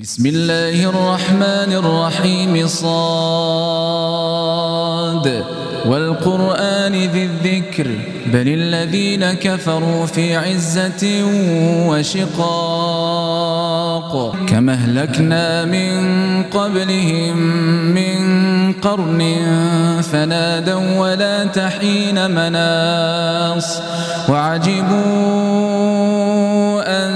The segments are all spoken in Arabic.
بسم الله الرحمن الرحيم صاد. والقرآن ذي الذكر بل الذين كفروا في عزة وشقاق. كما أهلكنا من قبلهم من قرن فنادوا ولا تحين مناص. وعجبوا أن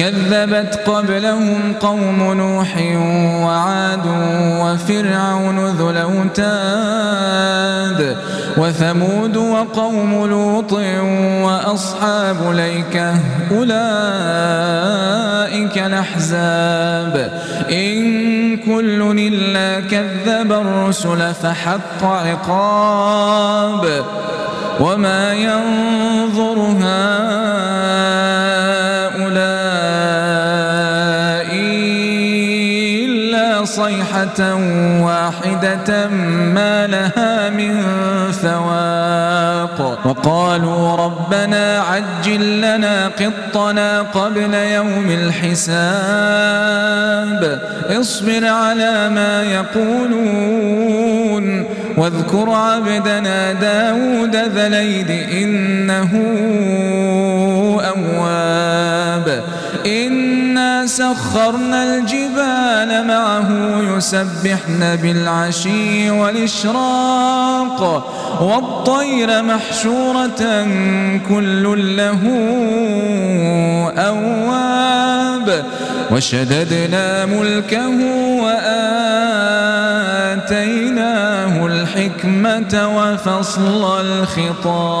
كذبت قبلهم قوم نوح وعاد وفرعون ذو الأوتاد وثمود وقوم لوط وأصحاب ليكة أولئك الأحزاب. إن كل إلا كذب الرسل فحق عقاب. وما ينظر هؤلاء صيحة واحدة ما لها من فواق وقالوا ربنا عجل لنا قطنا قبل يوم الحساب. اصبر على ما يقولون. واذكر عبدنا داود ذا إنه أواب. سخرنا الجبال معه يسبحن بالعشي والإشراق والطير محشورة كل له أواب وشددنا ملكه وآتيناه الحكمة وفصل الخطاب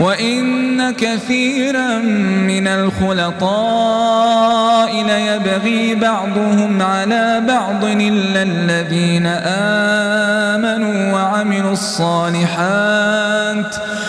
وإن كثيرا من الخلطاء ليبغي بعضهم على بعض إلا الذين آمنوا وعملوا الصالحات.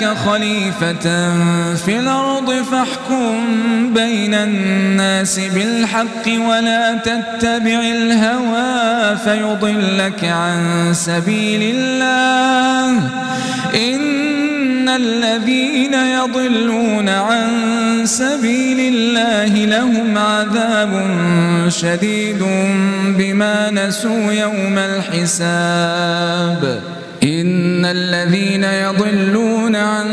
جعلناك خليفة في الأرض فاحكم بين الناس بالحق ولا تتبع الهوى فيضلك عن سبيل الله. إن الذين يضلون عن سبيل الله لهم عذاب شديد بما نسوا يوم الحساب. إن الذين يضلون عن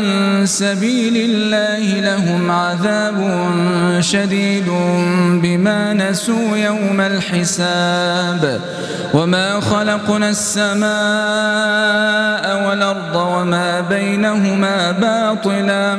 سبيل الله لهم عذاب شديد بما نسوا يوم الحساب وما خلقنا السماء والأرض وما بينهما باطلا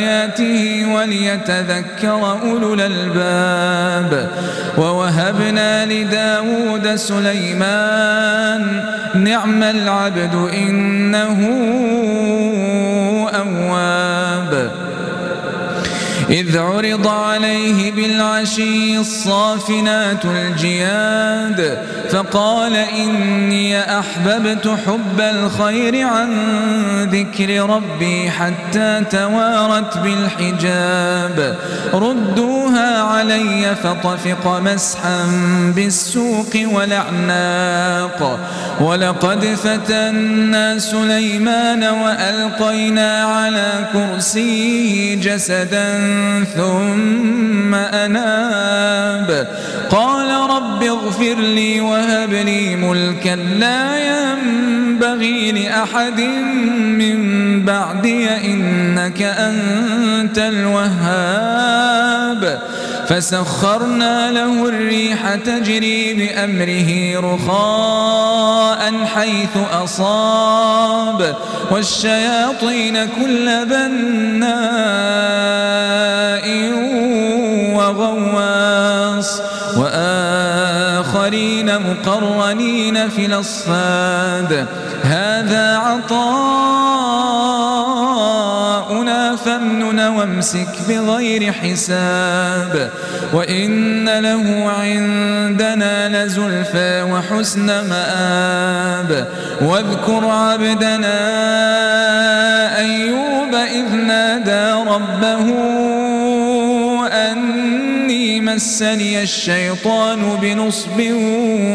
آياته وليتذكر أولو الألباب. ووهبنا لداود سليمان نعم العبد إنه أواب. إذ عرض عليه بالعشي الصافنات الجياد فقال إني أحببت حب الخير عن ذكر ربي حتى توارت بالحجاب. ردوها علي فطفق مسحا بالسوق ولعناق ولقد فتنا سليمان وألقينا على كرسيه جسدا ثم أناب. قال رب اغفر لي وهب لي ملكا لا ينبغي لأحد من بعدي إنك أنت الوهاب. فسخرنا له الريح تجري بأمره رخاء حيث أصاب والشياطين كل بناء وغواص. وآخرين مقرنين في الأصفاد. هذا عطاؤنا فامنن وامسك بغير حساب. وإن له عندنا لزلفى وحسن مآب. واذكر عبدنا أيوب إذ نادى ربه مسني الشيطان بنصب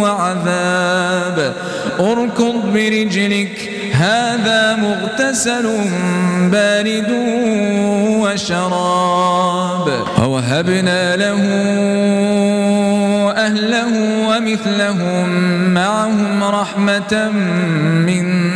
وعذاب. اركض برجلك هذا مغتسل بارد وشراب. ووهبنا له أهله ومثلهم معهم رحمة منا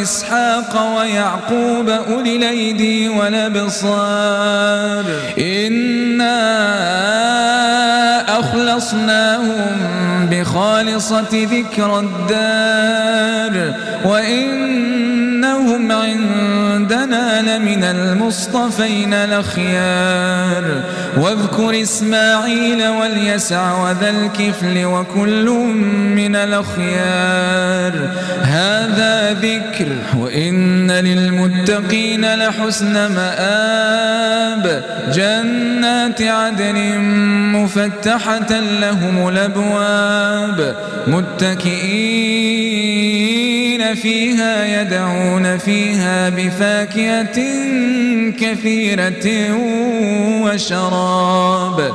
وإسحاق ويعقوب أولي الأيدي والأبصار. إنا أخلصناهم بخالصة ذكر الدار. وإنهم عندنا لمن المصطفين الأخيار. واذكر إسماعيل واليسع وذا الكفل وكل من الأخيار. هذا ذكر وإن للمتقين لحسن مآب. جنات عدن مفتحة لهم الأبواب. متكئين خالدين فيها يدعون فيها بفاكهة كثيرة وشراب.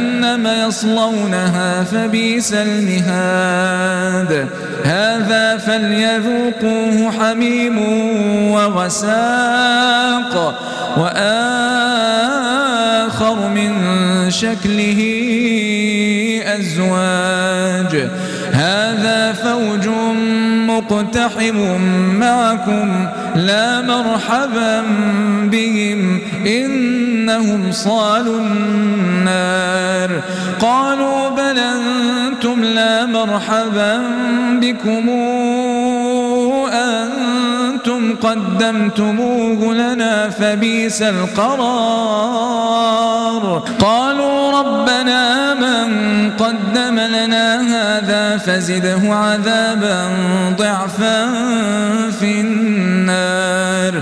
يصلونها فبيس المهاد. هذا فليذوقوه حميم وغساق وآخر من شكله أزواج. هذا فوج مقتحم معكم لا مرحبا بهم. إنهم صالوا النار. قالوا بل أنتم لا مرحبا بكم. أنتم قدمتموه لنا فبيس القرار. قالوا ربنا من قدم لنا هذا فزده عذابا ضعفا في النار.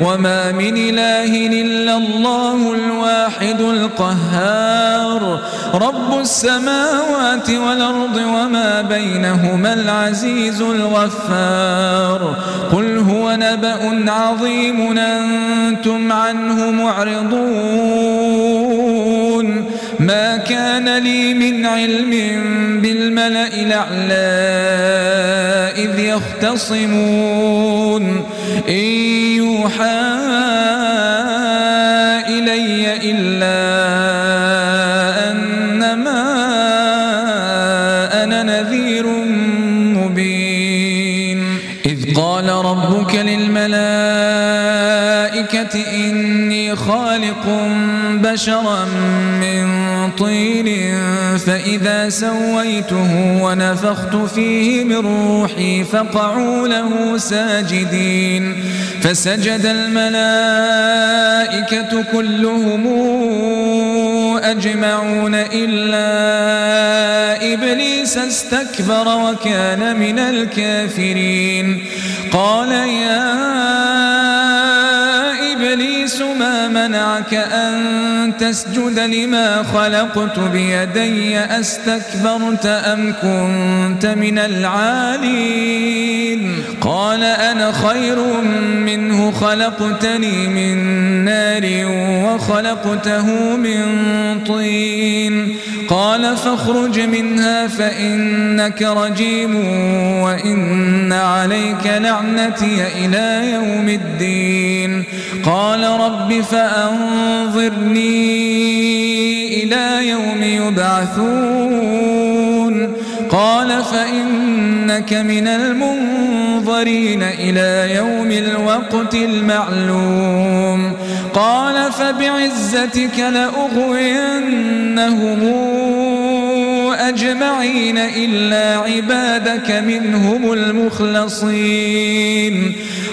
وما من إله إلا الله الواحد القهار رب السماوات والأرض وما بينهما العزيز الغفار قل هو نبأ عظيم أنتم عنه معرضون ما كان لي من علم بالملأ الأعلى إذ يختصمون إن يوحى إلي إلا أنما أنا نذير مبين. إذ قال ربك للملائكة إني خالق بشرا من طين فإذا سويته ونفخت فيه من روحي فقعوا له ساجدين. فسجد الملائكة كلهم أجمعون إلا إبليس استكبر وكان من الكافرين. قال يا إبليس ما منعك أن تسجد لما خلقت بيدي أستكبرت أم كنت من العالين؟ قال أنا خير منه خلقتني من نار وخلقته من طين. قال فاخرج منها فإنك رجيم وإن عليك لعنتي إلى يوم الدين. قال رب فأنظرني إلى يوم يبعثون. قال فإنك من المنظرين إلى يوم الوقت المعلوم. قال فبعزتك لأغوينهم أجمعين إلا عبادك منهم المخلصين.